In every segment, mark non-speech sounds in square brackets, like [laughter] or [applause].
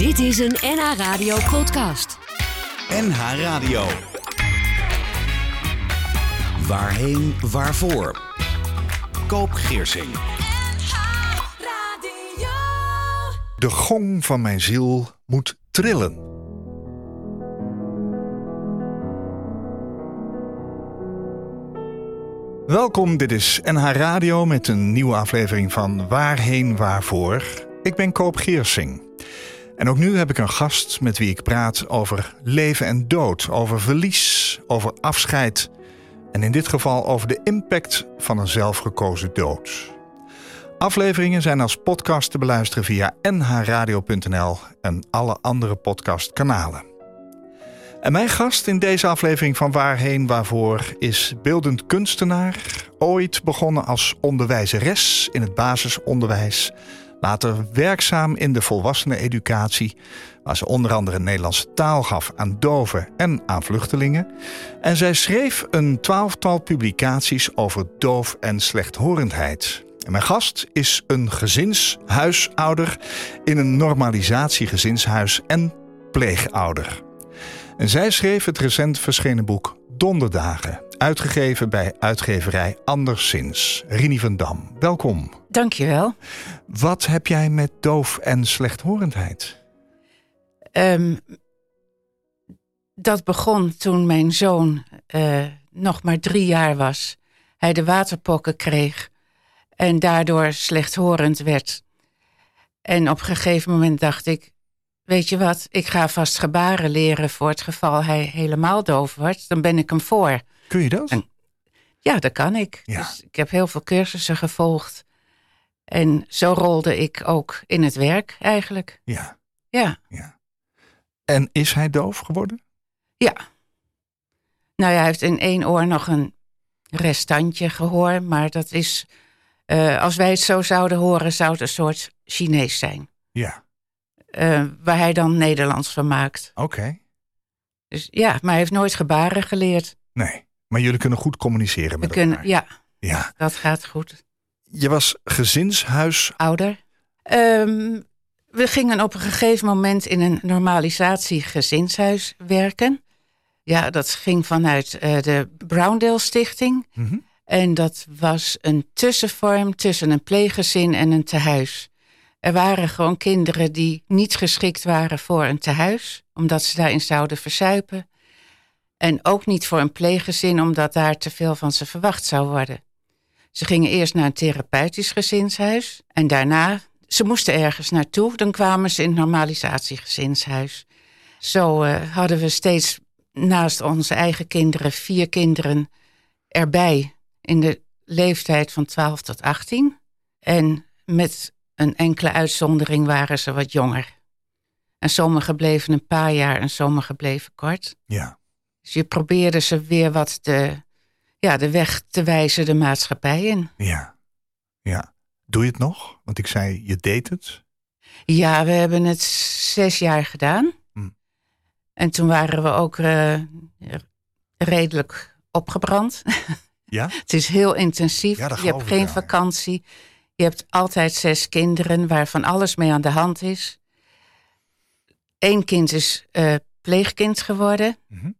Dit is een NH Radio podcast. NH Radio. Waarheen, waarvoor? Koop Geersing. De gong van mijn ziel moet trillen. Welkom, dit is NH Radio met een nieuwe aflevering van Waarheen Waarvoor. Ik ben Koop Geersing. En ook nu heb ik een gast met wie ik praat over leven en dood, over verlies, over afscheid en in dit geval over de impact van een zelfgekozen dood. Afleveringen zijn als podcast te beluisteren via nhradio.nl en alle andere podcastkanalen. En mijn gast in deze aflevering van Waarheen Waarvoor is beeldend kunstenaar, ooit begonnen als onderwijzeres in het basisonderwijs, later werkzaam in de volwasseneneducatie, waar ze onder andere Nederlandse taal gaf aan doven en aan vluchtelingen. En zij schreef een twaalftal publicaties over doof- en slechthorendheid. En mijn gast is een gezinshuisouder in een normalisatiegezinshuis en pleegouder. En zij schreef het recent verschenen boek Donderdagen, uitgegeven bij uitgeverij Anderszins. Rini van Dam, welkom. Dankjewel. Wat heb jij met doof en slechthorendheid? Um, dat begon toen mijn zoon uh, nog maar drie jaar was. Hij de waterpokken kreeg en daardoor slechthorend werd. En op een gegeven moment dacht ik, weet je wat, ik ga vast gebaren leren voor het geval hij helemaal doof wordt. Dan ben ik hem voor. Kun je dat? En, ja, dat kan ik. Ja. Dus ik heb heel veel cursussen gevolgd. En zo rolde ik ook in het werk eigenlijk. Ja. Ja. ja. En is hij doof geworden? Ja. Nou ja, hij heeft in één oor nog een restantje gehoor. Maar dat is, uh, als wij het zo zouden horen, zou het een soort Chinees zijn. Ja. Uh, waar hij dan Nederlands van maakt. Oké. Okay. Dus ja, maar hij heeft nooit gebaren geleerd. Nee, maar jullie kunnen goed communiceren met We kunnen, elkaar. Ja, ja, dat gaat goed. Je was gezinshuis... Ouder. Um, we gingen op een gegeven moment in een normalisatiegezinshuis werken. Ja, dat ging vanuit uh, de Browndale Stichting. Mm -hmm. En dat was een tussenvorm tussen een pleeggezin en een tehuis. Er waren gewoon kinderen die niet geschikt waren voor een tehuis, omdat ze daarin zouden verzuipen. En ook niet voor een pleeggezin, omdat daar te veel van ze verwacht zou worden. Ze gingen eerst naar een therapeutisch gezinshuis en daarna, ze moesten ergens naartoe, dan kwamen ze in het normalisatiegezinshuis. Zo uh, hadden we steeds naast onze eigen kinderen vier kinderen erbij in de leeftijd van 12 tot 18. En met een enkele uitzondering waren ze wat jonger. En sommigen bleven een paar jaar en sommigen bleven kort. Ja. Dus je probeerde ze weer wat de, ja, de weg te wijzen de maatschappij in. Ja, ja. Doe je het nog? Want ik zei, je deed het. Ja, we hebben het zes jaar gedaan. Hm. En toen waren we ook uh, redelijk opgebrand. [laughs] Ja? het is heel intensief. Ja, je hebt geen wel, ja. vakantie. Je hebt altijd zes kinderen waarvan alles mee aan de hand is. Eén kind is uh, pleegkind geworden. Mhm.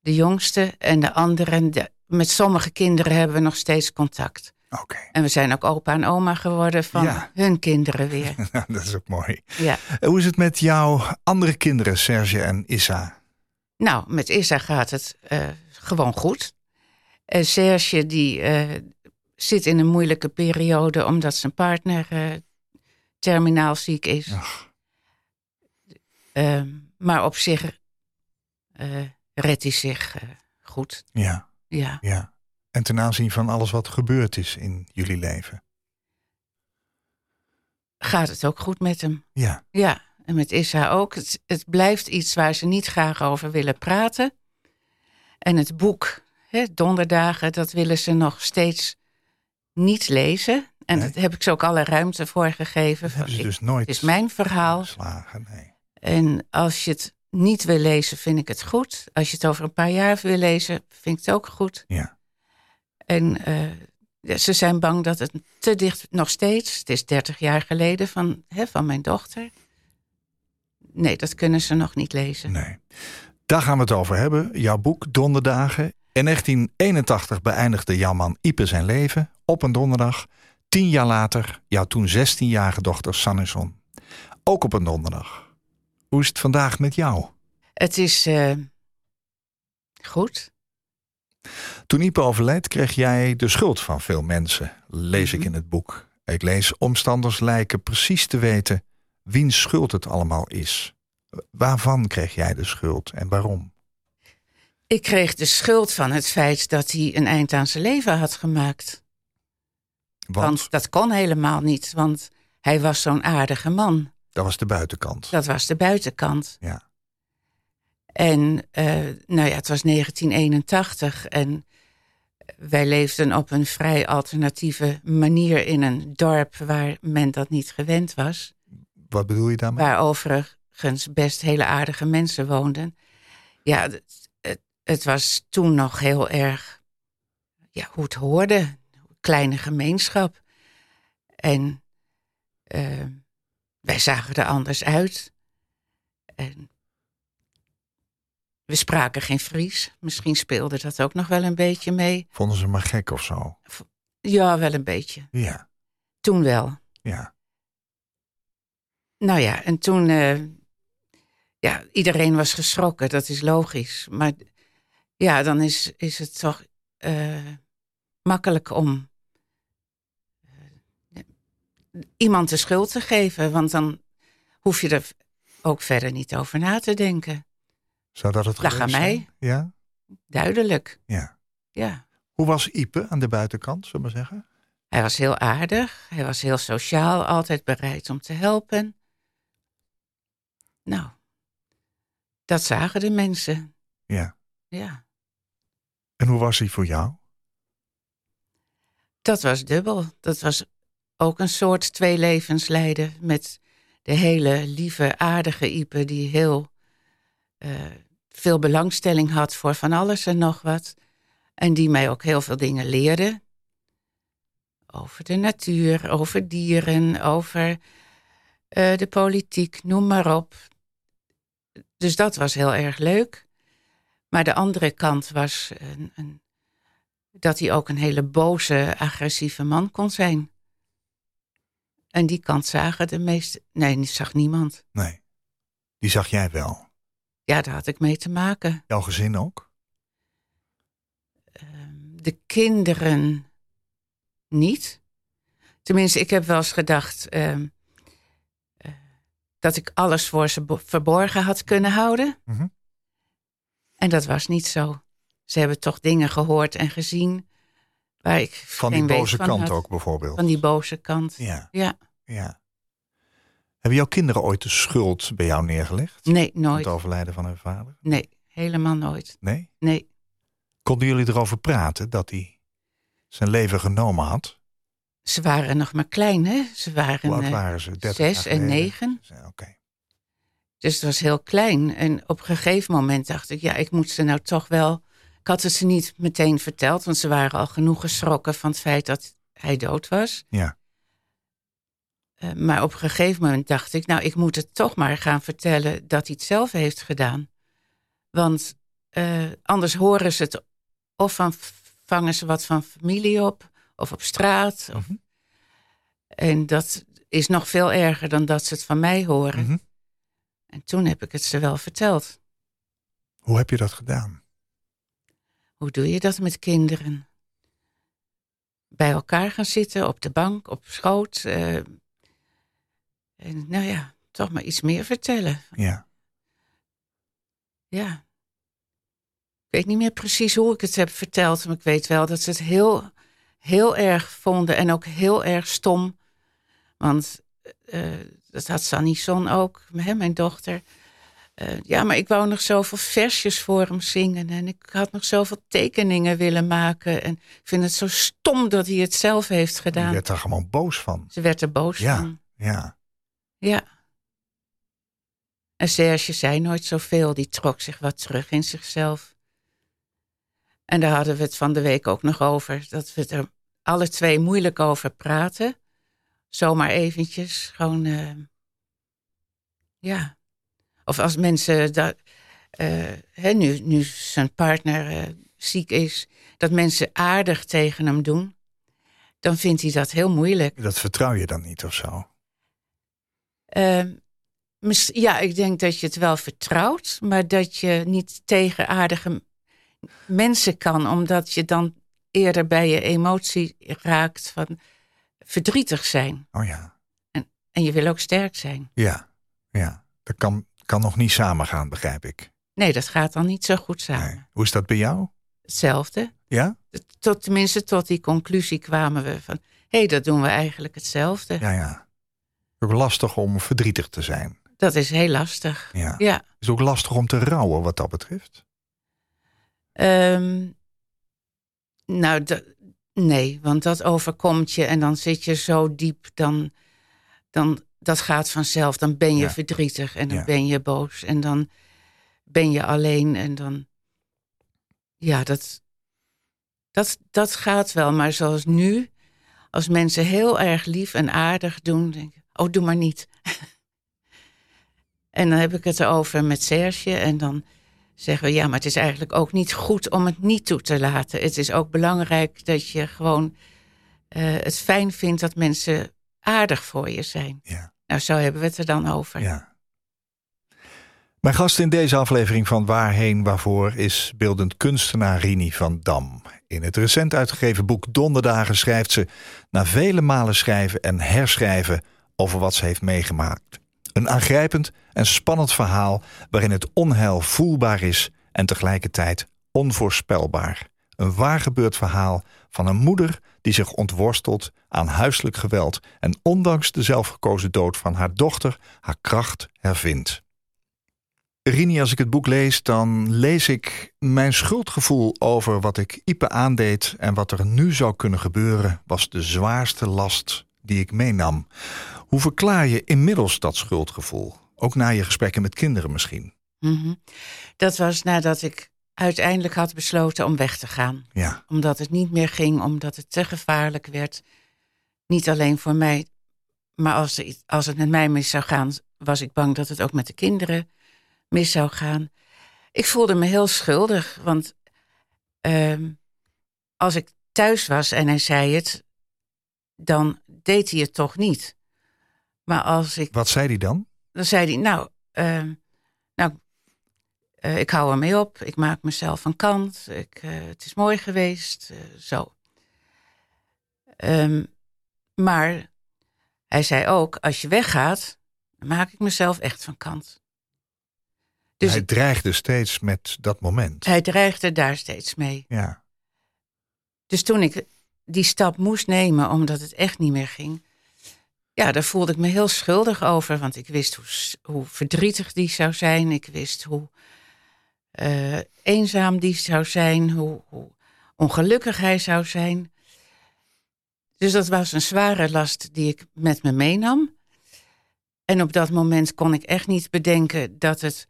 De jongste. En de anderen, de, met sommige kinderen hebben we nog steeds contact. Oké, En we zijn ook opa en oma geworden van Ja. hun kinderen weer. [laughs] dat is ook mooi. ja. Hoe is het met jouw andere kinderen, Serge en Issa? Nou, met Issa gaat het uh, gewoon goed. En Serge die uh, zit in een moeilijke periode omdat zijn partner uh, terminaal ziek is. Uh, maar op zich redt hij zich uh, goed. ja, Ja. ja. En ten aanzien van alles wat gebeurd is in jullie leven. Gaat het ook goed met hem? Ja, Ja. En met Issa ook. Het, het blijft iets waar ze niet graag over willen praten. En het boek, hè, Donderdagen, dat willen ze nog steeds niet lezen. En Nee. daar heb ik ze ook alle ruimte voor gegeven. dat hebben ze dus nooit het is mijn verhaal. geslagen. Nee. En als je het niet wil lezen, vind ik het goed. Als je het over een paar jaar wil lezen, vind ik het ook goed. Ja, En eh, ze zijn bang dat het te dicht, nog steeds, het is 30 jaar geleden van, hè, van mijn dochter. Nee, dat kunnen ze nog niet lezen. Nee. Daar gaan we het over hebben. Jouw boek Donderdagen. In 1981 beëindigde jouw man Ipe zijn leven op een donderdag. Tien jaar later jouw toen 16-jarige dochter Sanison. Ook op een donderdag. Hoe is het vandaag met jou? Het is uh, goed. Toen Ipe overleed, kreeg jij de schuld van veel mensen, lees ik Mhm. in het boek. Ik lees omstanders lijken precies te weten wiens schuld het allemaal is. Waarvan kreeg jij de schuld en waarom? Ik kreeg de schuld van het feit dat hij een eind aan zijn leven had gemaakt. Want dat kon helemaal niet, want hij was zo'n aardige man. Dat was de buitenkant. Dat was de buitenkant. Ja. En eh, nou ja, het was 1981 en wij leefden op een vrij alternatieve manier in een dorp waar men dat niet gewend was. Wat bedoel je daarmee? Waar overigens best hele aardige mensen woonden. Ja, het, het, het was toen nog heel erg ja, hoe het hoorde. Kleine gemeenschap. En eh, wij zagen er anders uit. En we spraken geen Fries. Misschien speelde dat ook nog wel een beetje mee. Vonden ze me gek of zo? Ja, wel een beetje. Ja, Toen wel. ja. Nou ja, en toen. eh, ja, iedereen was geschrokken, dat is logisch. Maar ja, dan is, is het toch eh, makkelijk om iemand de schuld te geven. Want dan hoef je er ook verder niet over na te denken. Zou dat het Lag aan mij. Ja? Duidelijk, Ja. ja. Hoe was Ipe aan de buitenkant, zullen we maar zeggen? Hij was heel aardig, hij was heel sociaal, altijd bereid om te helpen. Nou, dat zagen de mensen, Ja. ja. En hoe was hij voor jou? Dat was dubbel. Dat was ook een soort twee levens leiden met de hele lieve, aardige Ipe die heel eh, veel belangstelling had voor van alles en nog wat. En die mij ook heel veel dingen leerde. Over de natuur, over dieren, over eh, de politiek, noem maar op. Dus dat was heel erg leuk. Maar de andere kant was een, een dat hij ook een hele boze, agressieve man kon zijn. En die kant zagen de meeste. Nee, die zag niemand. Nee. Die zag jij wel. Ja, daar had ik mee te maken. Jouw gezin ook? De kinderen niet. Tenminste, ik heb wel eens gedacht ehm, eh, dat ik alles voor ze bo- verborgen had kunnen houden. Mhm. En dat was niet zo. Ze hebben toch dingen gehoord en gezien waar ik Van die boze van kant had. ook bijvoorbeeld. Van die boze kant. Ja, ja. ja. Hebben jouw kinderen ooit de schuld bij jou neergelegd? Nee, nooit. Het overlijden van hun vader? Nee, helemaal nooit. Nee? Nee. Konden jullie erover praten dat hij zijn leven genomen had? Ze waren nog maar klein, hè? Ze waren Hoe eh, waren ze? 30 zes en negen. Oké. Dus het was heel klein. En op een gegeven moment dacht ik, ja, ik moet ze nou toch wel. Ik had het ze niet meteen verteld, want ze waren al genoeg geschrokken van het feit dat hij dood was. Ja. Eh, maar op een gegeven moment dacht ik, nou, ik moet het toch maar gaan vertellen dat hij het zelf heeft gedaan. Want eh, anders horen ze het of van, vangen ze wat van familie op, of op straat. Of, Mhm. En dat is nog veel erger dan dat ze het van mij horen. Mhm. En toen heb ik het ze wel verteld. Hoe heb je dat gedaan? Hoe doe je dat met kinderen? Bij elkaar gaan zitten, op de bank, op schoot. eh, en nou ja, toch maar iets meer vertellen. Ja. Ja. Ik weet niet meer precies hoe ik het heb verteld, maar ik weet wel dat ze het heel, heel erg vonden en ook heel erg stom. Want eh, dat had Sanison ook, hè, mijn dochter. Eh, ja, maar ik wou nog zoveel versjes voor hem zingen en ik had nog zoveel tekeningen willen maken. En ik vind het zo stom dat hij het zelf heeft Je gedaan. werd daar gewoon boos van. Ze werd er boos Ja. van. Ja. Ja. En Serge zei nooit zoveel. Die trok zich wat terug in zichzelf. En daar hadden we het van de week ook nog over. Dat we er alle twee moeilijk over praten. Zomaar eventjes. Gewoon, eh, ja. Of als mensen dat, eh, hè, nu, nu zijn partner eh, ziek is, dat mensen aardig tegen hem doen, dan vindt hij dat heel moeilijk. Dat vertrouw je dan niet of zo? Ehm, ja, ik denk dat je het wel vertrouwt, maar dat je niet tegen aardige mensen kan, omdat je dan eerder bij je emotie raakt van verdrietig zijn. Oh ja. En je wil ook sterk zijn. Ja, ja. Dat kan, kan nog niet samengaan, begrijp ik. Nee, dat gaat dan niet zo goed samen. Nee. Hoe is dat bij jou? Hetzelfde. Ja? Tot, tenminste, tot die conclusie kwamen we van... hé, hey, dat doen we eigenlijk hetzelfde. Ja, ja. Ook lastig om verdrietig te zijn. Dat is heel lastig. Ja. Ja. Het is ook lastig om te rouwen wat dat betreft. Ehm, nou, nee, want dat overkomt je en dan zit je zo diep, dan, dan dat gaat vanzelf. Dan ben je Ja. verdrietig en dan Ja. ben je boos en dan ben je alleen en dan, ja, dat, dat, dat gaat wel. Maar zoals nu, als mensen heel erg lief en aardig doen, denk ik, oh, doe maar niet. [laughs] en dan heb ik het erover met Serge en dan zeggen we ja, maar het is eigenlijk ook niet goed om het niet toe te laten. Het is ook belangrijk dat je gewoon eh, het fijn vindt dat mensen aardig voor je zijn. Ja. Nou, zo hebben we het er dan over. Ja. Mijn gast in deze aflevering van Waarheen Waarvoor is beeldend kunstenaar Rini van Dam. In het recent uitgegeven boek Donderdagen schrijft ze na vele malen schrijven en herschrijven over wat ze heeft meegemaakt. Een aangrijpend en spannend verhaal waarin het onheil voelbaar is en tegelijkertijd onvoorspelbaar. Een waargebeurd verhaal van een moeder die zich ontworstelt aan huiselijk geweld en ondanks de zelfgekozen dood van haar dochter haar kracht hervindt. Rini, als ik het boek lees, dan lees ik mijn schuldgevoel over wat ik Ipe aandeed en wat er nu zou kunnen gebeuren, was de zwaarste last die ik meenam. Hoe verklaar je inmiddels dat schuldgevoel? Ook na je gesprekken met kinderen misschien. Mhm. Dat was nadat ik uiteindelijk had besloten om weg te gaan. Ja, Omdat het niet meer ging, omdat het te gevaarlijk werd. Niet alleen voor mij, maar als, er als het met mij mis zou gaan, was ik bang dat het ook met de kinderen mis zou gaan. Ik voelde me heel schuldig, want ehm, als ik thuis was en hij zei het, dan deed hij het toch niet. Maar als ik wat zei hij dan? dan zei hij, nou, ehm, nou eh, ik hou ermee op. Ik maak mezelf van kant. Ik, eh, het is mooi geweest. eh, zo. Ehm, maar hij zei ook, als je weggaat, dan maak ik mezelf echt van kant. Dus hij dreigde steeds met dat moment. hij dreigde daar steeds mee. Ja, Dus toen ik die stap moest nemen, omdat het echt niet meer ging, ja, daar voelde ik me heel schuldig over. Want ik wist hoe, hoe verdrietig die zou zijn. Ik wist hoe eh, eenzaam die zou zijn. Hoe, hoe ongelukkig hij zou zijn. Dus dat was een zware last die ik met me meenam. En op dat moment kon ik echt niet bedenken dat het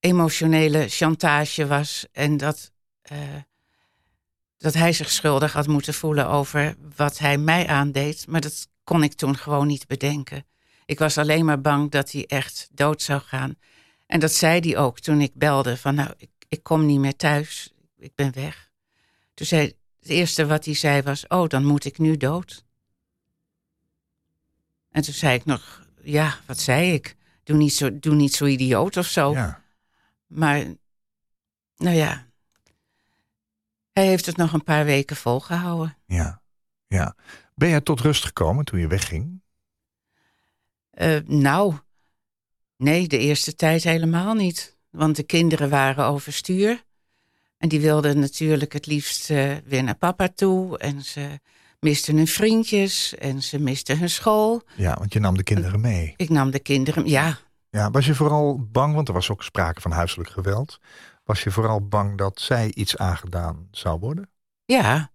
emotionele chantage was. En dat. eh, dat hij zich schuldig had moeten voelen over wat hij mij aandeed. Maar dat kon ik toen gewoon niet bedenken. Ik was alleen maar bang dat hij echt dood zou gaan. En dat zei hij ook toen ik belde van nou, ik, ik kom niet meer thuis. Ik ben weg. Toen zei het eerste wat hij zei was, oh, dan moet ik nu dood. En toen zei ik nog, ja, wat zei ik? Doe niet zo, doe niet zo idioot of zo. ja. Maar, nou ja. Hij heeft het nog een paar weken volgehouden. ja, ja. Ben jij tot rust gekomen toen je wegging? Eh, nou, nee, de eerste tijd helemaal niet. Want de kinderen waren overstuur. En die wilden natuurlijk het liefst eh, weer naar papa toe. En ze misten hun vriendjes en ze misten hun school. Ja, want je nam de kinderen mee. Ik nam de kinderen, ja, Ja, was je vooral bang, want er was ook sprake van huiselijk geweld. Was je vooral bang dat zij iets aangedaan zou worden? Ja.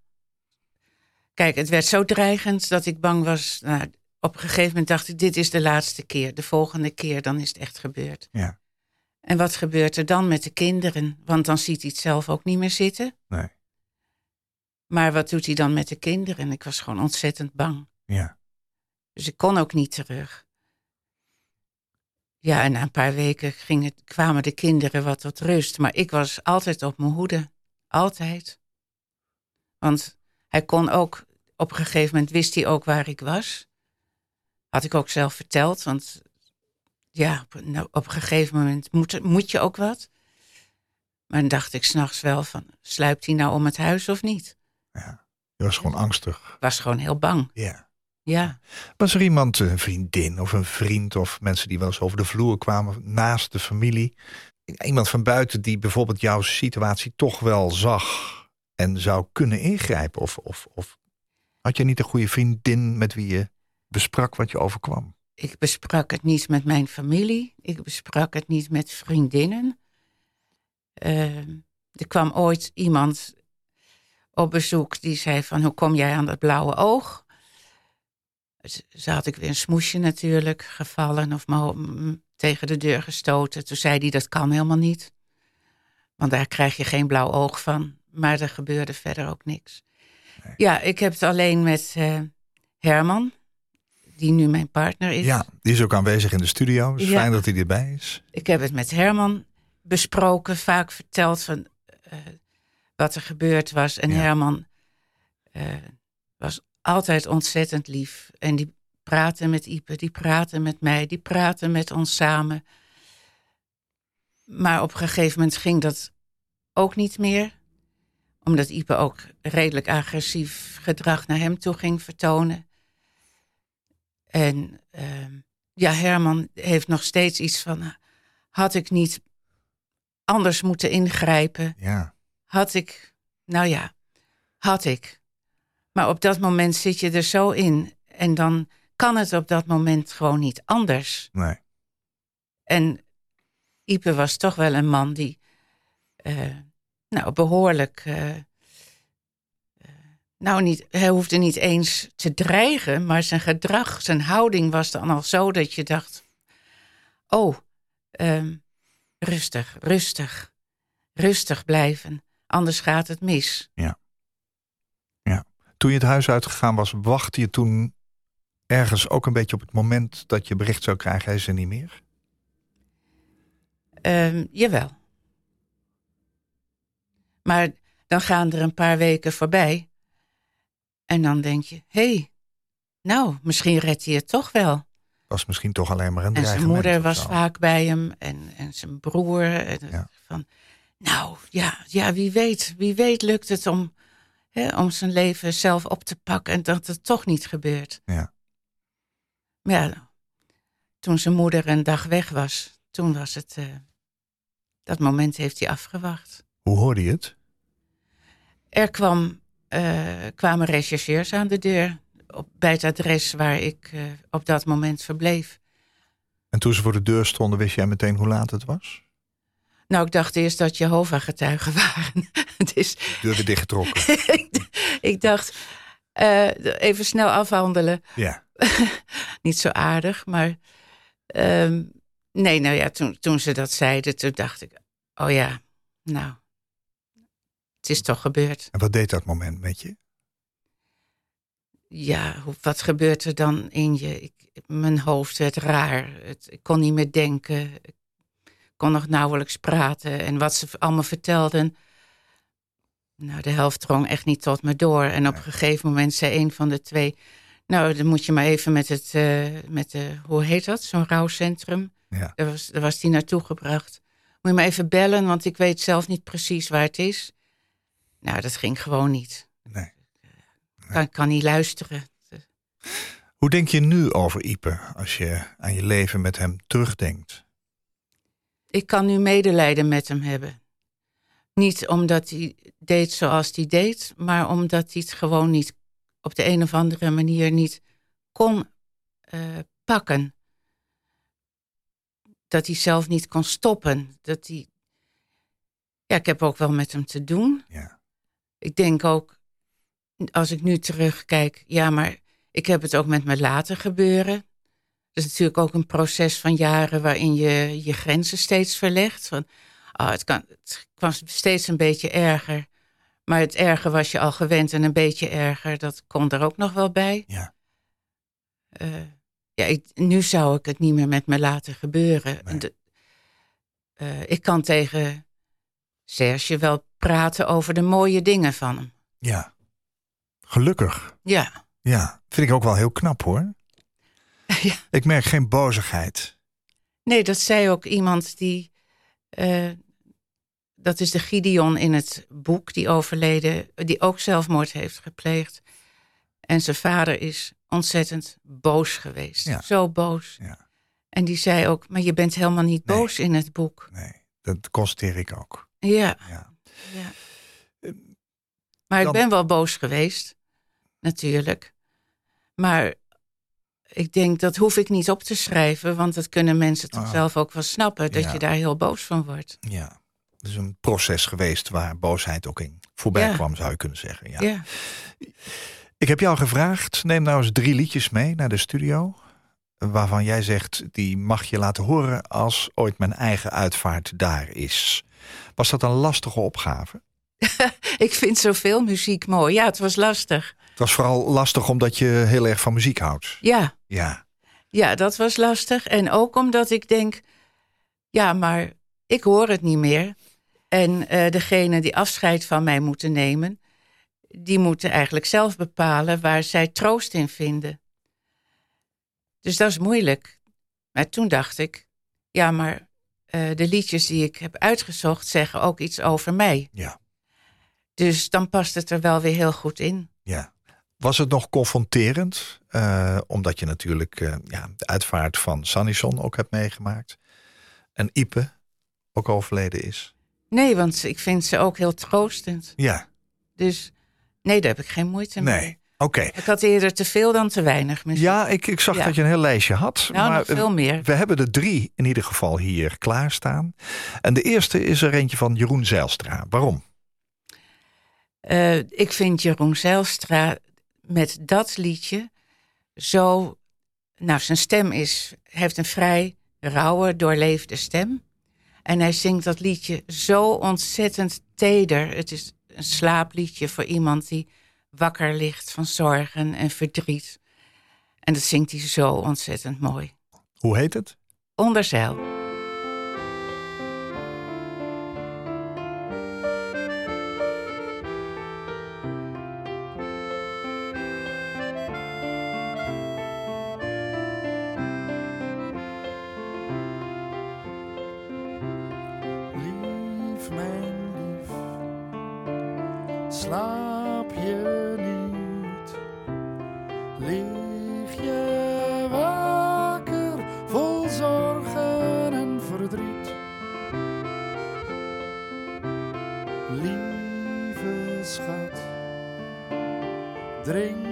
Kijk, het werd zo dreigend dat ik bang was. Nou, op een gegeven moment dacht ik, dit is de laatste keer. De volgende keer, dan is het echt gebeurd. Ja. En wat gebeurt er dan met de kinderen? Want dan ziet hij het zelf ook niet meer zitten. Nee. Maar wat doet hij dan met de kinderen? Ik was gewoon ontzettend bang. Ja. Dus ik kon ook niet terug. Ja, en na een paar weken ging het, kwamen de kinderen wat tot rust. Maar ik was altijd op mijn hoede. Altijd. Want hij kon ook, op een gegeven moment wist hij ook waar ik was. Had ik ook zelf verteld, want ja, op, nou, op een gegeven moment moet, moet je ook wat. Maar dan dacht ik s'nachts wel van, sluipt hij nou om het huis of niet? Ja. Je was gewoon angstig. Was gewoon heel bang, Ja. ja. Was er iemand, een vriendin of een vriend of mensen die wel eens over de vloer kwamen naast de familie? Iemand van buiten die bijvoorbeeld jouw situatie toch wel zag en zou kunnen ingrijpen? Of, of, of had je niet een goede vriendin met wie je besprak wat je overkwam? Ik besprak het niet met mijn familie. Ik besprak het niet met vriendinnen. Uh, er kwam ooit iemand op bezoek die zei van... hoe kom jij aan dat blauwe oog? Ze had ik weer een smoesje natuurlijk gevallen of tegen de deur gestoten. Toen zei hij dat kan helemaal niet. Want daar krijg je geen blauw oog van. Maar er gebeurde verder ook niks. Nee. Ja, ik heb het alleen met uh, Herman die nu mijn partner is. Ja, die is ook aanwezig in de studio. Het is ja. fijn dat hij erbij is. Ik heb het met Herman besproken, vaak verteld van uh, wat er gebeurd was. En ja. Herman uh, was altijd ontzettend lief. En die praatte met Ipe, die praatte met mij, die praatte met ons samen. Maar op een gegeven moment ging dat ook niet meer. Omdat Ipe ook redelijk agressief gedrag naar hem toe ging vertonen. En uh, ja, Herman heeft nog steeds iets van: had ik niet anders moeten ingrijpen? Ja. Had ik, nou ja, had ik. Maar op dat moment zit je er zo in en dan kan het op dat moment gewoon niet anders. Nee. En Ipe was toch wel een man die, uh, nou, behoorlijk. Uh, nou, niet, hij hoefde niet eens te dreigen, maar zijn gedrag, zijn houding was dan al zo dat je dacht: Oh, um, rustig, rustig, rustig blijven, anders gaat het mis. Ja. ja. Toen je het huis uitgegaan was, wachtte je toen ergens ook een beetje op het moment dat je bericht zou krijgen: hij is er niet meer? Um, jawel. Maar dan gaan er een paar weken voorbij. En dan denk je, hé, hey, nou, misschien redt hij het toch wel. Was misschien toch alleen maar een En zijn moeder was vaak bij hem en, en zijn broer. En ja. van, nou, ja, ja, wie weet, wie weet lukt het om, hè, om zijn leven zelf op te pakken en dat het toch niet gebeurt. Ja. Maar ja, toen zijn moeder een dag weg was, toen was het, uh, dat moment heeft hij afgewacht. Hoe hoorde je het? Er kwam kwamen rechercheurs aan de deur op, bij het adres waar ik uh, op dat moment verbleef. En toen ze voor de deur stonden, wist jij meteen hoe laat het was? Nou, ik dacht eerst dat Jehovah-getuigen [laughs] waren. het is... Deur weer dichtgetrokken. [laughs] ik dacht, uh, even snel afhandelen. Ja. [laughs] Niet zo aardig, maar... Um, nee, nou ja, toen, toen ze dat zeiden, toen dacht ik... Oh ja, nou, het is toch gebeurd. En wat deed dat moment met je? Ja, wat gebeurt er dan in je? Ik, mijn hoofd werd raar. Het, ik kon niet meer denken. Ik kon nog nauwelijks praten. En wat ze allemaal vertelden. Nou, de helft drong echt niet tot me door. En op een gegeven moment zei een van de twee. Nou, dan moet je maar even met het. Uh, met de, hoe heet dat? Zo'n rouwcentrum. Ja. Daar, was, daar was die naartoe gebracht. Moet je maar even bellen, want ik weet zelf niet precies waar het is. Nou, dat ging gewoon niet. Nee. Ik kan, kan niet luisteren. Hoe denk je nu over Ipe als je aan je leven met hem terugdenkt? Ik kan nu medelijden met hem hebben. Niet omdat hij deed zoals hij deed, maar omdat hij het gewoon niet op de een of andere manier niet kon uh, pakken. Dat hij zelf niet kon stoppen. Dat hij. Ja, ik heb ook wel met hem te doen. Ja ik denk ook, als ik nu terugkijk, ja, maar ik heb het ook met me laten gebeuren. Dat is natuurlijk ook een proces van jaren waarin je je grenzen steeds verlegt. Van, oh, het, kan, het kwam steeds een beetje erger. Maar het erger was je al gewend en een beetje erger, dat komt er ook nog wel bij. Ja. Uh, Ja, ik, nu zou ik het niet meer met me laten gebeuren. Nee. De- eh, ik kan tegen Serge wel praten over de mooie dingen van hem. Ja. Gelukkig. Ja, Ja. Vind ik ook wel heel knap hoor. [laughs] Ja. Ik merk geen bozigheid. nee, dat zei ook iemand die. eh, dat is de Gideon in het boek, die overleden, die ook zelfmoord heeft gepleegd. En zijn vader is ontzettend boos geweest. Ja. Zo boos. Ja. En die zei ook, maar je bent helemaal niet Nee. boos in het boek. Nee, dat constateer ik ook. Ja, Ja. ja. Maar ik ben wel boos geweest, natuurlijk. Maar ik denk, dat hoef ik niet op te schrijven, want dat kunnen mensen toch Ah. zelf ook wel snappen, dat Ja. je daar heel boos van wordt. Ja. Het is een proces geweest waar boosheid ook in voorbij Ja. kwam, zou je kunnen zeggen. Ja. Ja. Ik heb jou gevraagd, neem nou eens drie liedjes mee naar de studio. Waarvan jij zegt, die mag je laten horen als ooit mijn eigen uitvaart daar is. Was dat een lastige opgave? [laughs] Ik vind zoveel muziek mooi. Ja, het was lastig. Het was vooral lastig omdat je heel erg van muziek houdt. Ja, Ja, ja, dat was lastig. En ook omdat ik denk, ja, maar ik hoor het niet meer. En eh degene die afscheid van mij moeten nemen, die moeten eigenlijk zelf bepalen waar zij troost in vinden. Dus dat is moeilijk. Maar toen dacht ik, ja, maar eh, de liedjes die ik heb uitgezocht zeggen ook iets over mij. ja, Dus dan past het er wel weer heel goed in. ja. Was het nog confronterend? Eh, omdat je natuurlijk eh, ja, de uitvaart van Sanison ook hebt meegemaakt. En Ipe ook overleden is. Nee, want ik vind ze ook heel troostend. Ja, Dus nee, daar heb ik geen moeite mee. nee. Oké. Ik had eerder te veel dan te weinig muziek. Ja, ik, ik zag Ja. dat je een heel lijstje had. nou, maar nog veel meer. we hebben er drie in ieder geval hier klaarstaan. En de eerste is er eentje van Jeroen Zijlstra. Waarom? Eh, ik vind Jeroen Zijlstra met dat liedje zo... Nou, zijn stem is, heeft een vrij rauwe, doorleefde stem. En hij zingt dat liedje zo ontzettend teder. Het is een slaapliedje voor iemand die wakker ligt van zorgen en verdriet. En dat zingt hij zo ontzettend mooi. Hoe heet het? Onderzeil. Drink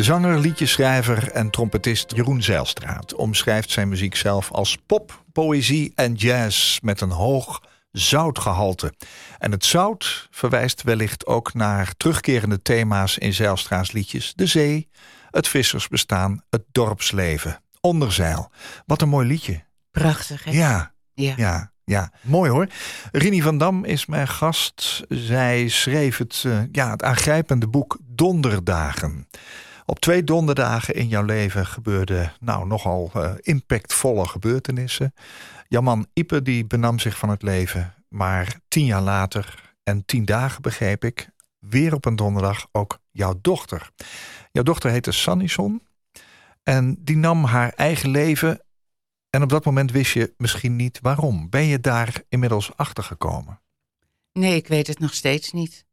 De zanger, liedjeschrijver en trompetist Jeroen Zeilstraat omschrijft zijn muziek zelf als pop, poëzie en jazz met een hoog zoutgehalte. En het zout verwijst wellicht ook naar terugkerende thema's in Zeilstraats liedjes: de zee, het vissersbestaan, het dorpsleven, onderzeil. Wat een mooi liedje. Prachtig, hè? Ja, Ja. ja, ja. Mooi hoor. Rini van Dam is mijn gast. Zij schreef het, eh, ja, het aangrijpende boek Donderdagen. Op twee donderdagen in jouw leven gebeurden nou, nogal eh, impactvolle gebeurtenissen. Jouw man Ipe die benam zich van het leven. Maar tien jaar later en tien dagen begreep ik... weer op een donderdag ook jouw dochter. Jouw dochter heette Sannison. En die nam haar eigen leven en op dat moment wist je misschien niet waarom. Ben je daar inmiddels achter gekomen? Nee, ik weet het nog steeds niet.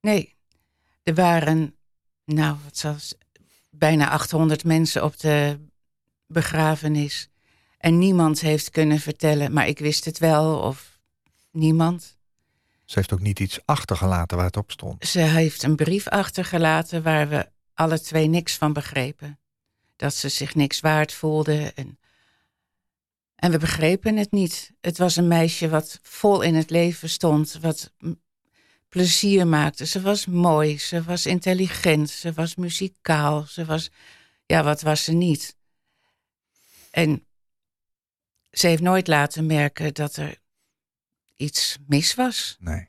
Nee, er waren, nou, wat zelfs bijna 800 mensen op de begrafenis. En niemand heeft kunnen vertellen, maar ik wist het wel, of niemand. Ze heeft ook niet iets achtergelaten waar het op stond. Ze heeft een brief achtergelaten waar we alle twee niks van begrepen. Dat ze zich niks waard voelde. En, en we begrepen het niet. Het was een meisje wat vol in het leven stond, wat plezier maakte. Ze was mooi, ze was intelligent, ze was muzikaal, ze was. Ja, wat was ze niet? En ze heeft nooit laten merken dat er iets mis was. Nee.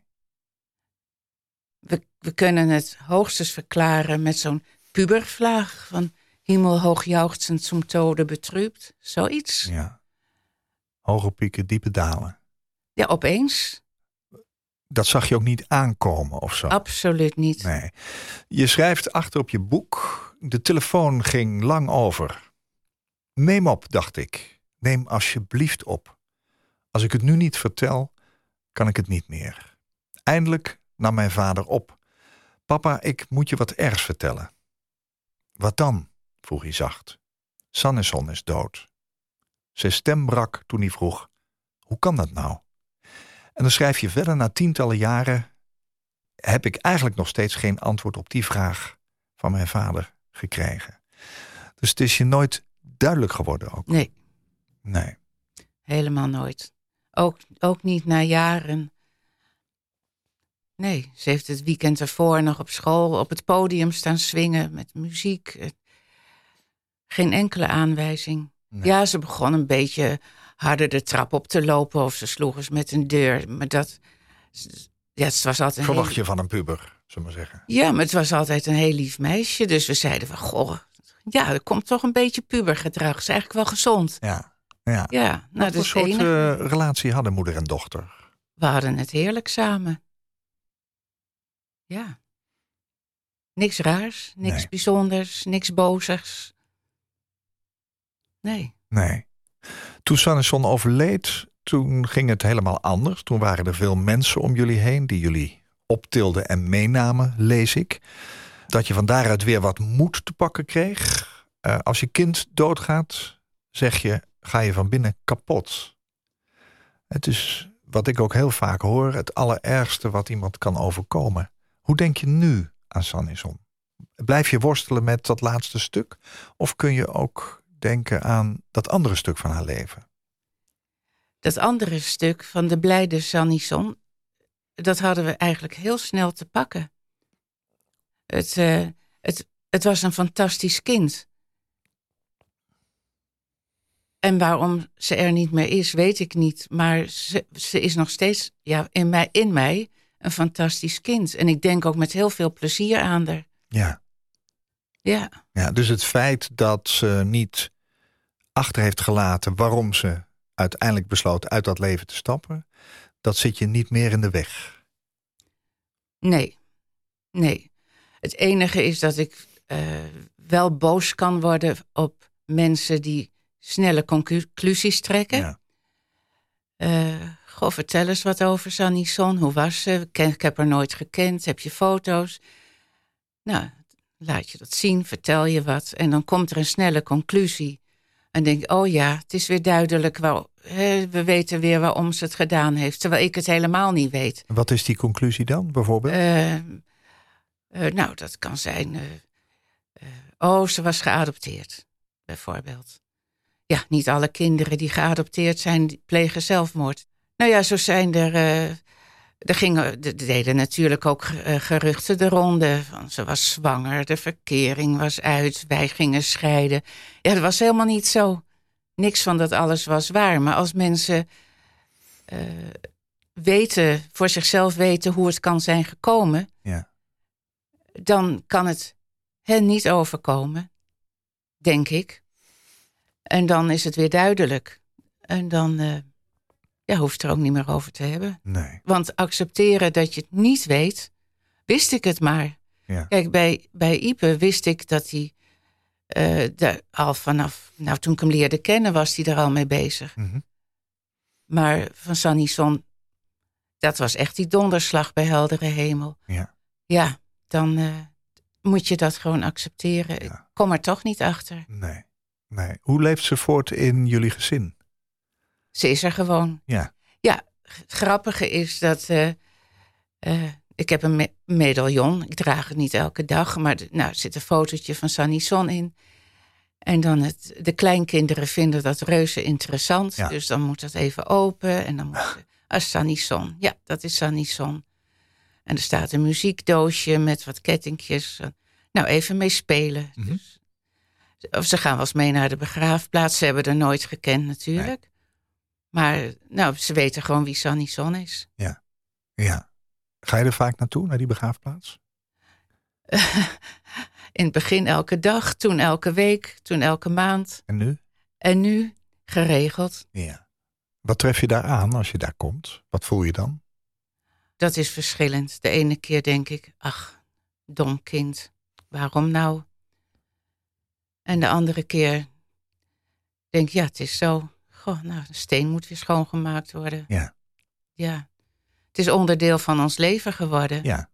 We, we kunnen het hoogstens verklaren met zo'n pubervlaag van hemelhoog jauchzend zum tode betrübt. Zoiets. Ja, Ja. Hoge pieken, diepe dalen. opeens. Dat zag je ook niet aankomen of zo. Absoluut niet. Nee. Je schrijft achter op je boek. De telefoon ging lang over. Neem op, dacht ik. Neem alsjeblieft op. Als ik het nu niet vertel, kan ik het niet meer. Eindelijk nam mijn vader op. Papa, ik moet je wat ergs vertellen. Wat dan? vroeg hij zacht. Sannesson is dood. Zijn stem brak toen hij vroeg: Hoe kan dat nou? En dan schrijf je verder na tientallen jaren heb ik eigenlijk nog steeds geen antwoord op die vraag van mijn vader gekregen. Dus het is je nooit duidelijk geworden ook. Nee, Nee. helemaal nooit. Ook, ook niet na jaren. Nee, ze heeft het weekend ervoor nog op school op het podium staan swingen met muziek. Geen enkele aanwijzing. Nee. Ja, ze begon een beetje harder de trap op te lopen of ze sloeg eens met een deur. Maar dat. Ja, het was altijd een Verwacht heel- je van een puber, zullen we zeggen. Ja, maar het was altijd een heel lief meisje. Dus we zeiden van, goh, ja, er komt toch een beetje pubergedrag. Is eigenlijk wel gezond. Ja. ja. Ja, nou, Wat voor het soort enige. eh, relatie hadden moeder en dochter? We hadden het heerlijk samen. Ja. Niks raars, niks Nee. bijzonders, niks bozigs. Nee. Nee. Toen Sannesson overleed, toen ging het helemaal anders. Toen waren er veel mensen om jullie heen die jullie optilden en meenamen, lees ik. Dat je van daaruit weer wat moed te pakken kreeg. Eh, als je kind doodgaat, zeg je, ga je van binnen kapot. Het is wat ik ook heel vaak hoor, het allerergste wat iemand kan overkomen. Hoe denk je nu aan Sannesson? Blijf je worstelen met dat laatste stuk? Of kun je ook denken aan dat andere stuk van haar leven? Dat andere stuk van de blijde Sanison, dat hadden we eigenlijk heel snel te pakken. Het, eh, het, het was een fantastisch kind. En waarom ze er niet meer is, weet ik niet. Maar ze, ze is nog steeds ja, in, mij, in mij een fantastisch kind. En ik denk ook met heel veel plezier aan haar. Ja. Ja, ja, dus het feit dat ze niet achter heeft gelaten waarom ze uiteindelijk besloot uit dat leven te stappen, dat zit je niet meer in de weg. nee. Nee. Het enige is dat ik eh, wel boos kan worden op mensen die snelle conclusies trekken. Ja. Eh, goh, vertel eens wat over Sanison. Hoe was ze? Ik, heb haar nooit gekend. Heb je foto's? Nou, laat je dat zien, vertel je wat. En dan komt er een snelle conclusie. En denk oh ja, het is weer duidelijk. Waar, hè, we weten weer waarom ze het gedaan heeft. Terwijl ik het helemaal niet weet. Wat is die conclusie dan, bijvoorbeeld? Eh, eh, nou, dat kan zijn. eh, oh, ze was geadopteerd, bijvoorbeeld. Ja, niet alle kinderen die geadopteerd zijn, die plegen zelfmoord. Nou ja, zo zijn er. Er gingen, er deden natuurlijk ook eh, geruchten de ronde. Van ze was zwanger, de verkering was uit, wij gingen scheiden. Ja, dat was helemaal niet zo. Niks van dat alles was waar. Maar als mensen eh, weten, voor zichzelf weten hoe het kan zijn gekomen, Ja. dan kan het hen niet overkomen, denk ik. En dan is het weer duidelijk. En dan eh, ja, hoeft er ook niet meer over te hebben. Nee. Want accepteren dat je het niet weet, wist ik het maar. Ja. Kijk, bij, bij Ipe wist ik dat hij eh, daar al vanaf, nou toen ik hem leerde kennen, was hij er al mee bezig. Mhm. Maar van Sanison, dat was echt die donderslag bij heldere hemel. Ja. Ja, dan eh, moet je dat gewoon accepteren. Ik kom er toch niet achter. Nee. nee. Hoe leeft ze voort in jullie gezin? Ze is er gewoon. Ja. Ja, het grappige is dat eh, eh, ik heb een me- medaillon. Ik draag het niet elke dag, maar er- nou, er zit een fotootje van Sunny Son in. En dan het, de kleinkinderen vinden dat reuze interessant. Ja. Dus dan moet dat even open. En dan moet ze, ah, Sunny Son. Ja, dat is Sunny Son. En er staat een muziekdoosje met wat kettingjes. Nou, even mee spelen. Dus, of ze gaan wel eens mee naar de begraafplaats. Ze hebben er nooit gekend natuurlijk. Maar nou, ze weten gewoon wie Sunny Son is. Ja. Ga je er vaak naartoe, naar die begraafplaats? [laughs] In het begin elke dag, toen elke week, toen elke maand. En nu? En nu geregeld. Ja. Wat tref je daar aan als je daar komt? Wat voel je dan? Dat is verschillend. De ene keer denk ik, ach, dom kind, waarom nou? En de andere keer denk ik, ja, het is zo. Goh, nou, de steen moet weer schoongemaakt worden. Ja. Ja. Het is onderdeel van ons leven geworden. Ja.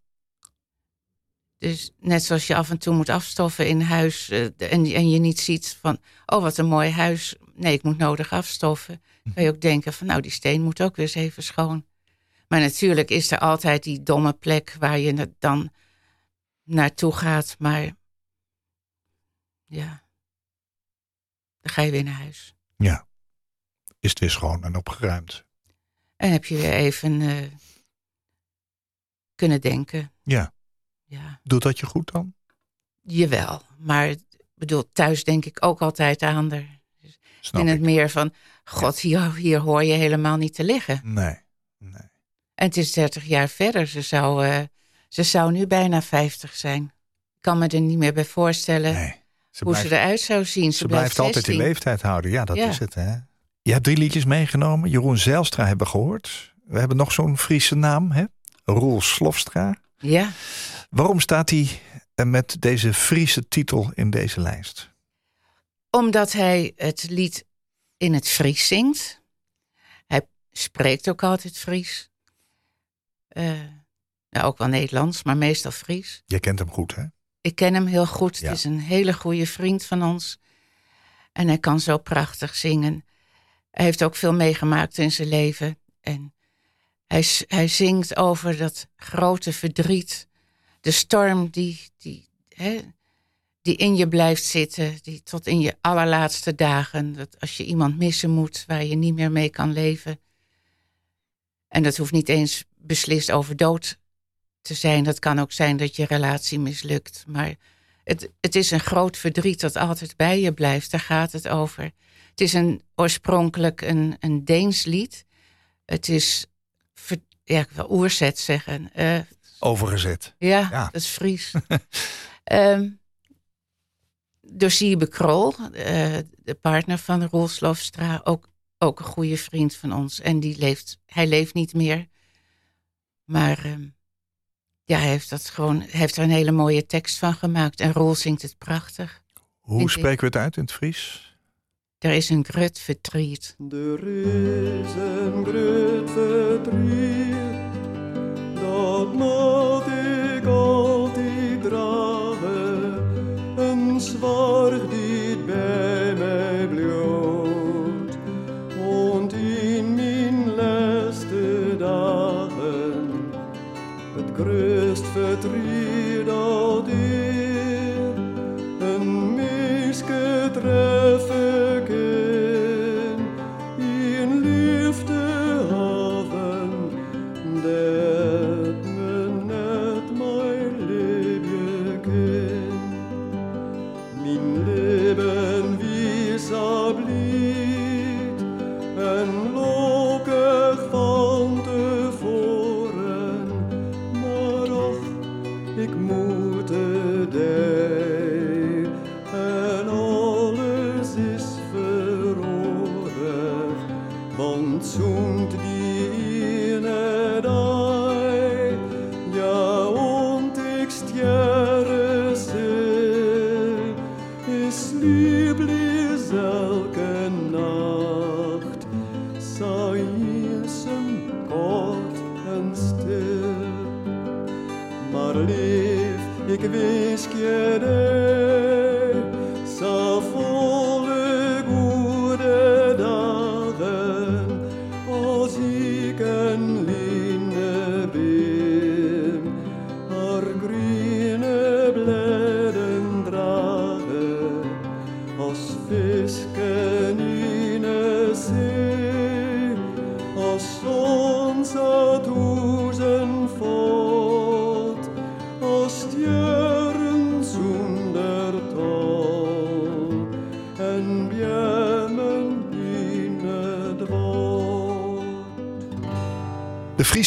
Dus net zoals je af en toe moet afstoffen in huis eh, en, en je niet ziet van, oh wat een mooi huis. Nee, ik moet nodig afstoffen. Kan je ook denken van, nou die steen moet ook weer eens even schoon. Maar natuurlijk is er altijd die domme plek waar je dan naartoe gaat. Maar ja, dan ga je weer naar huis. Ja. Is het weer schoon en opgeruimd? En heb je weer even eh, kunnen denken. Ja. Ja. Doet dat je goed dan? Jawel, maar bedoel, thuis denk ik ook altijd aan haar. Snap in ik. het meer van, god, hier, hier hoor je helemaal niet te liggen. Nee. Nee. En het is 30 jaar verder. Ze zou, eh, ze zou nu bijna 50 zijn. Ik kan me er niet meer bij voorstellen nee. Ze hoe blijft, ze eruit zou zien. Ze, ze blijft altijd die 16. leeftijd houden. Ja, dat Ja. is het. Hè? Je hebt drie liedjes meegenomen. Jeroen Zijlstra hebben we gehoord. We hebben nog zo'n Friese naam. Hè? Roel Slofstra. Ja, Waarom staat hij met deze Friese titel in deze lijst? omdat hij het lied in het Fries zingt. Hij spreekt ook altijd Fries. Eh, nou, ook wel Nederlands, maar meestal Fries. Je kent hem goed, hè? Ik ken hem heel goed. Ja. Het is een hele goede vriend van ons. En hij kan zo prachtig zingen. Hij heeft ook veel meegemaakt in zijn leven. En hij, hij zingt over dat grote verdriet. De storm die, die, hè, die in je blijft zitten. Die tot in je allerlaatste dagen. Dat als je iemand missen moet waar je niet meer mee kan leven. En dat hoeft niet eens beslist over dood te zijn. Dat kan ook zijn dat je relatie mislukt. Maar het, het is een groot verdriet dat altijd bij je blijft. Daar gaat het over. Het is een, oorspronkelijk een, een Deens lied. Het is, ver- ja, ik wil oerzet zeggen. Eh, Overgezet. ja, Ja. dat is Fries. [laughs] Ehm door Siebe Krol, eh, de partner van Roel Slofstra, ook, ook een goede vriend van ons. En die leeft, hij leeft niet meer. Maar ehm, Ja, hij heeft, dat gewoon, heeft er een hele mooie tekst van gemaakt. En Roel zingt het prachtig. Hoe ik. spreken we het uit in het Fries? Er is een grut verdriet. Er is een groot verdriet,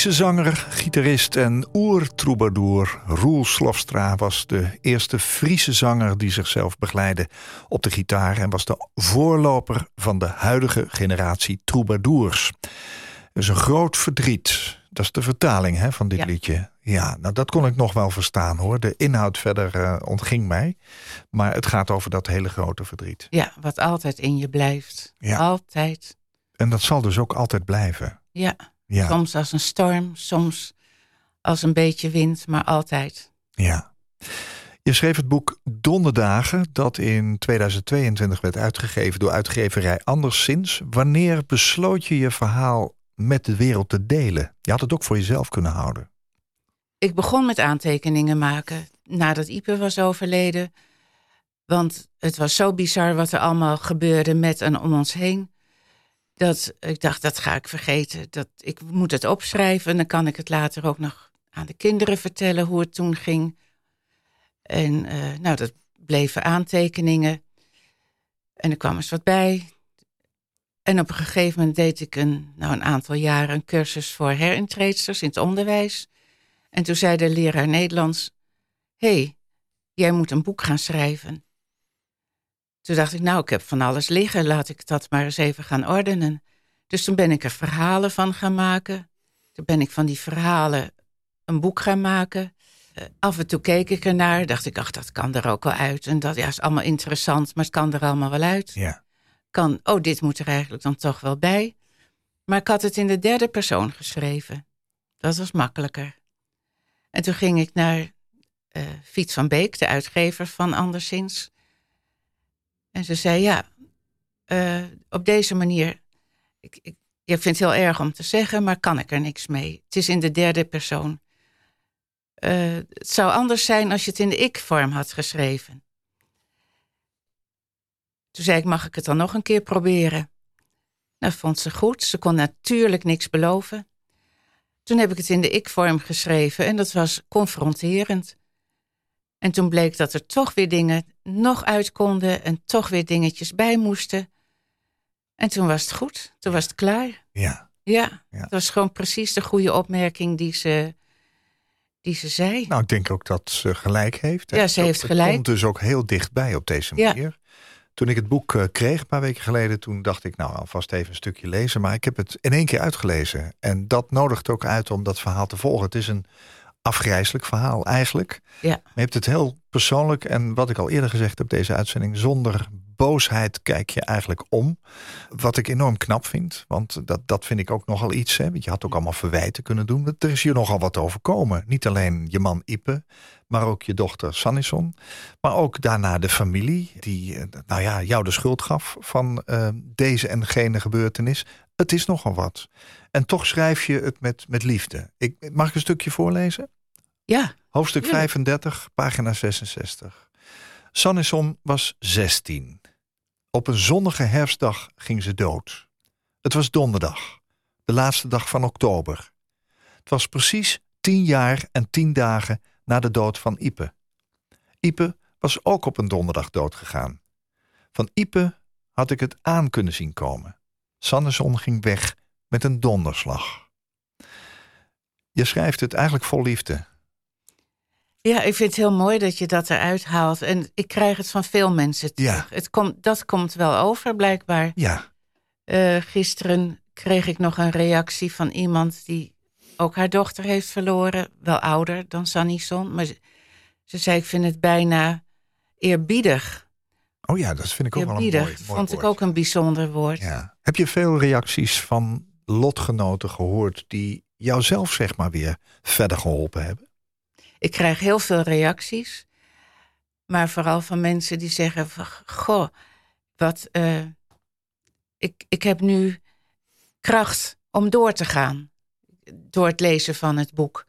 Friese zanger, gitarist en oer-troubadour Roel Slofstra was de eerste Friese zanger die zichzelf begeleidde op de gitaar en was de voorloper van de huidige generatie troubadours. Dus een groot verdriet. Dat is de vertaling hè, van dit Ja. liedje. Ja, nou dat kon ik nog wel verstaan hoor. De inhoud verder eh, ontging mij. Maar het gaat over dat hele grote verdriet. Ja, wat altijd in je blijft. Ja. Altijd. En dat zal dus ook altijd blijven. Ja. Ja, Soms als een storm, soms als een beetje wind, maar altijd. ja. Je schreef het boek Donderdagen, dat in 2022 werd uitgegeven door uitgeverij Anderszins. Wanneer besloot je je verhaal met de wereld te delen? Je had het ook voor jezelf kunnen houden. Ik begon met aantekeningen maken nadat Ipe was overleden. Want het was zo bizar wat er allemaal gebeurde met en om ons heen. Dat ik dacht, dat ga ik vergeten. Dat, ik moet het opschrijven en dan kan ik het later ook nog aan de kinderen vertellen hoe het toen ging. En eh, nou, dat bleven aantekeningen. En er kwam eens wat bij. En op een gegeven moment deed ik een, nou, een aantal jaren een cursus voor herintreedsters in het onderwijs. En toen zei de leraar Nederlands: Hé, hey, jij moet een boek gaan schrijven. Toen dacht ik, nou, ik heb van alles liggen, laat ik dat maar eens even gaan ordenen. Dus toen ben ik er verhalen van gaan maken. Toen ben ik van die verhalen een boek gaan maken. Eh, af en toe keek ik ernaar, dacht ik, ach, dat kan er ook wel uit. En dat ja, is allemaal interessant, maar het kan er allemaal wel uit. Ja. Kan, oh, dit moet er eigenlijk dan toch wel bij. Maar ik had het in de derde persoon geschreven. Dat was makkelijker. En toen ging ik naar eh Fiets van Beek, de uitgever van Anderszins. En ze zei, ja, eh, op deze manier... Ik, ik, ik vind het heel erg om te zeggen, maar kan ik er niks mee. Het is in de derde persoon. Eh, het zou anders zijn als je het in de ik-vorm had geschreven. Toen zei ik, mag ik het dan nog een keer proberen? Dat vond ze goed. Ze kon natuurlijk niks beloven. Toen heb ik het in de ik-vorm geschreven en dat was confronterend. En toen bleek dat er toch weer dingen nog uit konden en toch weer dingetjes bij moesten. En toen was het goed. Toen was het klaar. Ja. Ja, Ja. dat was gewoon precies de goede opmerking die ze, die ze zei. Nou, ik denk ook dat ze gelijk heeft. hè. Ja, ze heeft Het gelijk. komt dus ook heel dichtbij op deze Ja. manier. Toen ik het boek eh, kreeg een paar weken geleden, toen dacht ik, nou, alvast even een stukje lezen. Maar ik heb het in één keer uitgelezen. En dat nodigt ook uit om dat verhaal te volgen. Het is een afgrijzelijk verhaal eigenlijk. Ja. Maar je hebt het heel persoonlijk en wat ik al eerder gezegd heb, deze uitzending, zonder boosheid kijk je eigenlijk om. Wat ik enorm knap vind, want dat, dat vind ik ook nogal iets. Hè? Want je had ook allemaal verwijten kunnen doen. Want Er is hier nogal wat overkomen. Niet alleen je man Ipe, maar ook je dochter Sannison. Maar ook daarna de familie, die eh, nou ja, jou de schuld gaf van eh, deze en gene gebeurtenis. Het is nogal wat. En toch schrijf je het met, met liefde. Ik, mag ik een stukje voorlezen? Ja, Hoofdstuk Ja. 35, pagina 66. Sannison was 16. Op een zonnige herfstdag ging ze dood. Het was donderdag, de laatste dag van oktober. Het was precies tien jaar en tien dagen na de dood van Ipe. Ipe was ook op een donderdag doodgegaan. Van Ipe had ik het aan kunnen zien komen. Sanneson ging weg met een donderslag. Je schrijft het eigenlijk vol liefde. Ja, ik vind het heel mooi dat je dat eruit haalt. En ik krijg het van veel mensen terug. Ja. Het komt, dat komt wel over, blijkbaar. Ja, Eh, gisteren kreeg ik nog een reactie van iemand die ook haar dochter heeft verloren. Wel ouder dan Sanison. Maar ze, ze zei, ik vind het bijna eerbiedig. Oh ja, dat vind ik ook wel een mooi, mooi vond ik ook een bijzonder woord. Ja. Heb je veel reacties van lotgenoten gehoord die jou zelf zeg maar weer verder geholpen hebben? Ik krijg heel veel reacties. Maar vooral van mensen die zeggen: van, Goh, wat. eh, ik, ik heb nu kracht om door te gaan. Door het lezen van het boek.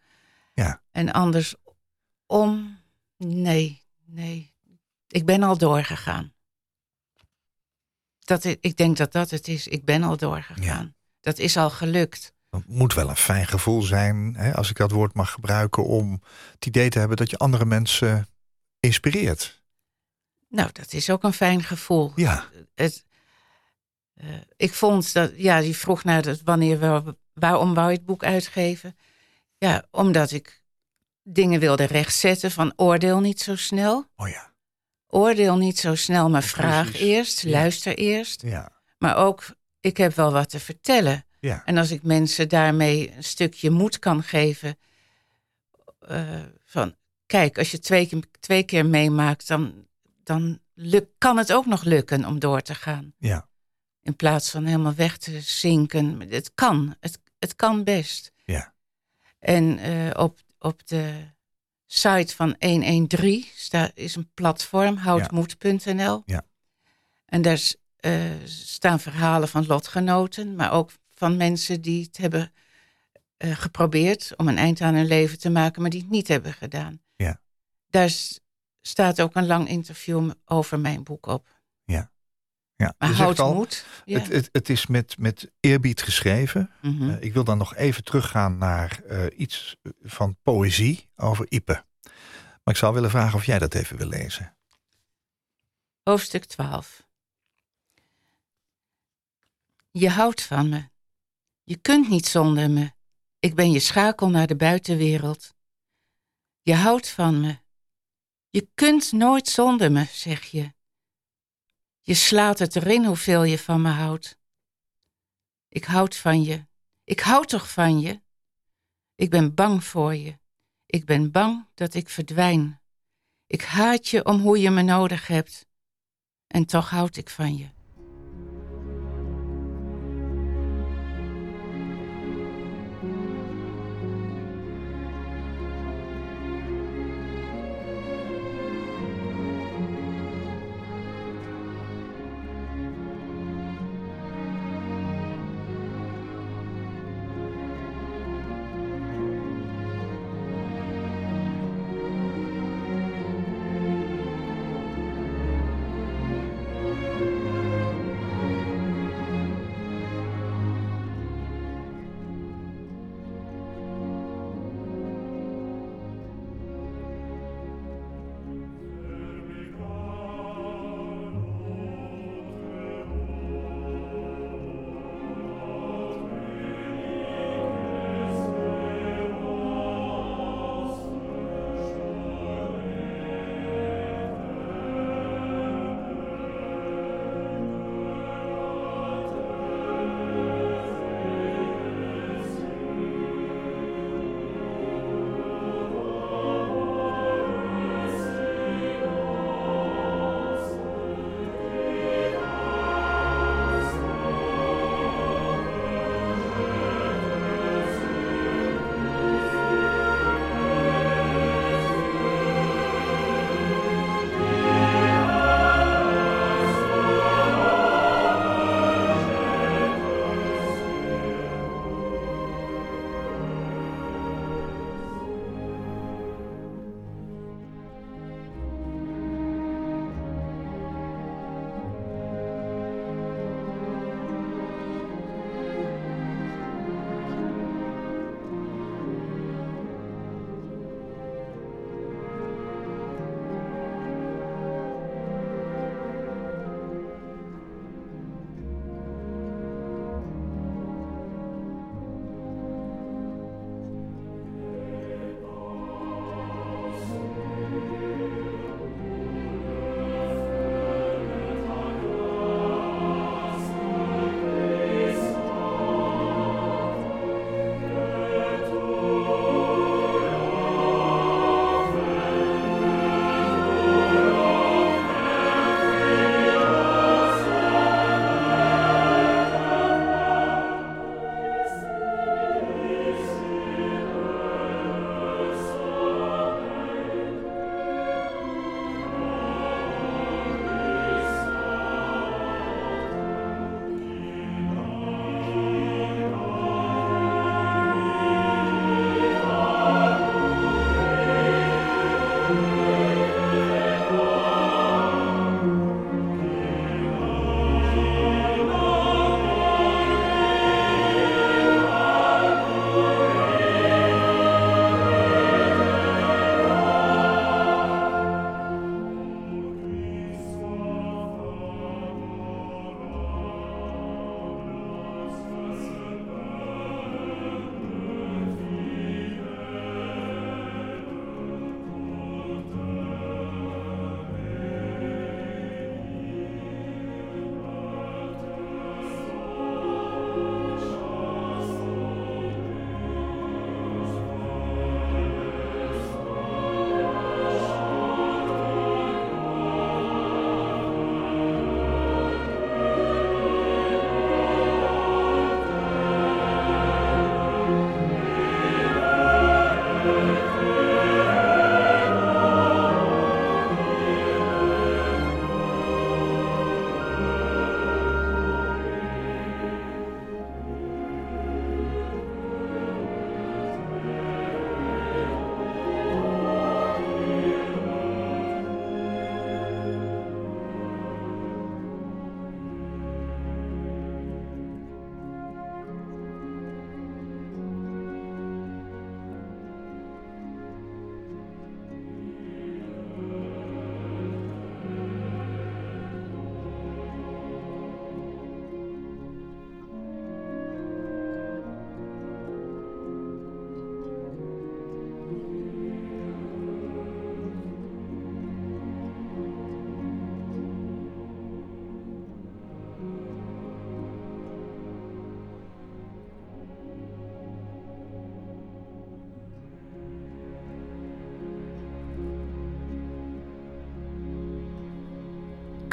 Ja. En andersom, nee, nee. Ik ben al doorgegaan. Dat, ik denk dat dat het is. Ik ben al doorgegaan. Dat is al gelukt. Het moet wel een fijn gevoel zijn, hè, als ik dat woord mag gebruiken, om het idee te hebben dat je andere mensen inspireert. Nou, dat is ook een fijn gevoel. Ja, het, eh, ik vond dat, ja, die vroeg naar dat wanneer we, waarom wou je het boek uitgeven? Ja, omdat ik dingen wilde rechtzetten van oordeel niet zo snel. oh ja, Oordeel niet zo snel, maar vraag Precies. eerst, Ja. luister eerst. ja, Maar ook, ik heb wel wat te vertellen. ja. En als ik mensen daarmee een stukje moed kan geven. eh, van, kijk, als je twee, keer- twee keer meemaakt, dan, dan luk, kan het ook nog lukken om door te gaan. ja. In plaats van helemaal weg te zinken. Het kan, het, het kan best. Ja. En eh, op, op de site van 113 staat, is een platform, houdmoed.nl. Ja. En daar eh, staan verhalen van lotgenoten, maar ook van mensen die het hebben eh, geprobeerd om een eind aan hun leven te maken, maar die het niet hebben gedaan. Ja. Daar staat ook een lang interview over mijn boek op. ja. Maar Je zegt houd al, moed. Ja. het, het, het is met, met eerbied geschreven. Mhm. Eh, ik wil dan nog even teruggaan naar eh, iets van poëzie over Ipe. Maar ik zou willen vragen of jij dat even wil lezen. Hoofdstuk 12. Je houdt van me. Je kunt niet zonder me. Ik ben je schakel naar de buitenwereld. Je houdt van me. Je kunt nooit zonder me, zeg je. Je slaat het erin hoeveel je van me houdt. Ik houd van je. Ik houd toch van je? Ik ben bang voor je. Ik ben bang dat ik verdwijn. Ik haat je om hoe je me nodig hebt. En toch houd ik van je.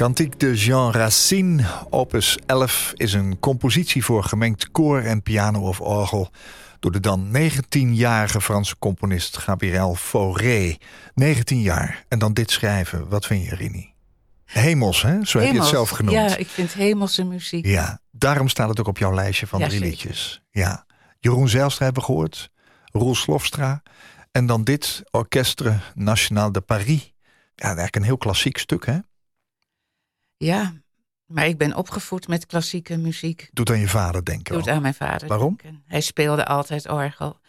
Cantique de Jean Racine, opus 11, is een compositie voor gemengd koor en piano of orgel door de dan 19-jarige Franse componist Gabriel Fauré. 19 jaar. En dan dit schrijven. Wat vind je, Rini? Hemels, hè? Zo heb je het zelf genoemd. Ja, ik vind hemelse muziek. Ja, daarom staat het ook op jouw lijstje van Ja, drie zeker. liedjes. Ja. Jeroen Zijlstra hebben we gehoord. Roel Slofstra. En dan dit, Orchestre National de Paris. Ja, eigenlijk een heel klassiek stuk, hè? Ja, maar ik ben opgevoed met klassieke muziek. Doet aan je vader denken. Doet aan mijn vader. Waarom? denken. Hij speelde altijd orgel.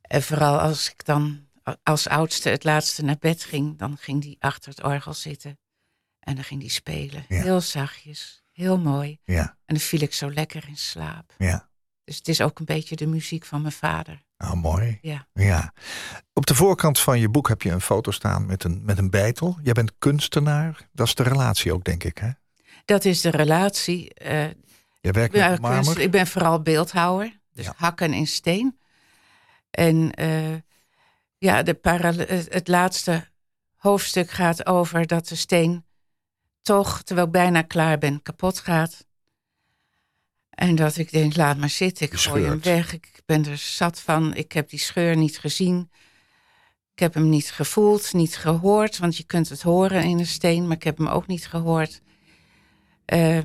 En vooral als ik dan als oudste het laatste naar bed ging, dan ging hij achter het orgel zitten. En dan ging hij spelen. Ja. Heel zachtjes, heel mooi. Ja, En dan viel ik zo lekker in slaap. ja. Dus het is ook een beetje de muziek van mijn vader. Nou, mooi. Ja, Ja. Op de voorkant van je boek heb je een foto staan met een, met een beitel. Jij bent kunstenaar. Dat is de relatie ook, denk ik, hè? dat is de relatie. eh, Je werkt met marmer. kunst- ik ben vooral beeldhouwer, dus Ja. hakken in steen. En eh, ja, de het het laatste hoofdstuk gaat over dat de steen toch, terwijl ik bijna klaar ben, kapot gaat. En dat ik denk, laat maar zitten, ik gooi hem weg. Ik ben er zat van, ik heb die scheur niet gezien. Ik heb hem niet gevoeld, niet gehoord, want je kunt het horen in een steen, maar ik heb hem ook niet gehoord. Eh,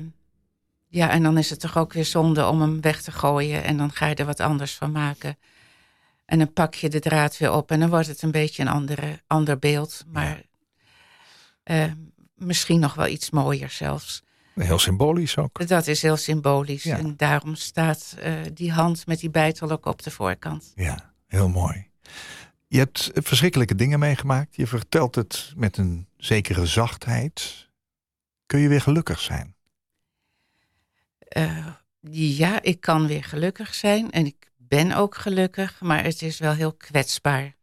ja, en dan is het toch ook weer zonde om hem weg te gooien en dan ga je er wat anders van maken. En dan pak je de draad weer op en dan wordt het een beetje een andere, ander beeld, maar eh, misschien nog wel iets mooier zelfs. Heel symbolisch ook. Dat is heel symbolisch Ja. en daarom staat eh, die hand met die bijtel ook op de voorkant. Ja, heel mooi. Je hebt verschrikkelijke dingen meegemaakt. Je vertelt het met een zekere zachtheid. Kun je weer gelukkig zijn? Eh, ja, ik kan weer gelukkig zijn en ik ben ook gelukkig, maar het is wel heel kwetsbaar.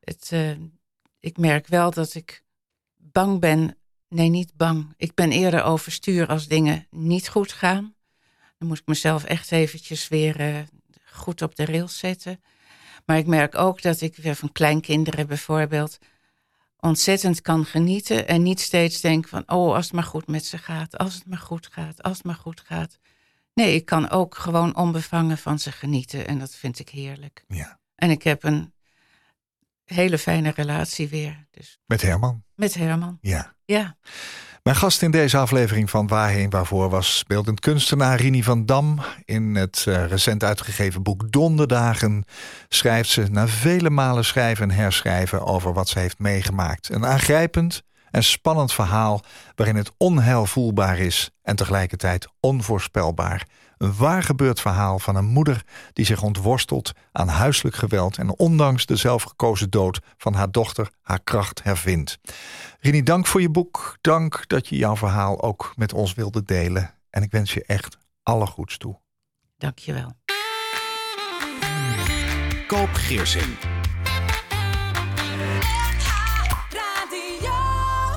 Het, eh, ik merk wel dat ik bang ben. Nee, niet bang. Ik ben eerder overstuur als dingen niet goed gaan. Dan moet ik mezelf echt eventjes weer eh, goed op de rails zetten. Maar ik merk ook dat ik weer van kleinkinderen bijvoorbeeld ontzettend kan genieten en niet steeds denk van, oh, als het maar goed met ze gaat, als het maar goed gaat, als het maar goed gaat. Nee, ik kan ook gewoon onbevangen van ze genieten en dat vind ik heerlijk. Ja. En ik heb een hele fijne relatie weer, dus Met Herman? met Herman. Ja. Ja, Mijn gast in deze aflevering van Waarheen Waarvoor was beeldend kunstenaar Rini van Dam. In het eh, recent uitgegeven boek Donderdagen schrijft ze na vele malen schrijven en herschrijven over wat ze heeft meegemaakt. Een aangrijpend en spannend verhaal waarin het onheil voelbaar is en tegelijkertijd onvoorspelbaar. Een waar gebeurd verhaal van een moeder die zich ontworstelt aan huiselijk geweld en ondanks de zelfgekozen dood van haar dochter haar kracht hervindt. Rini, dank voor je boek. Dank dat je jouw verhaal ook met ons wilde delen. En ik wens je echt alle goeds toe. dankjewel. Koop Geersing.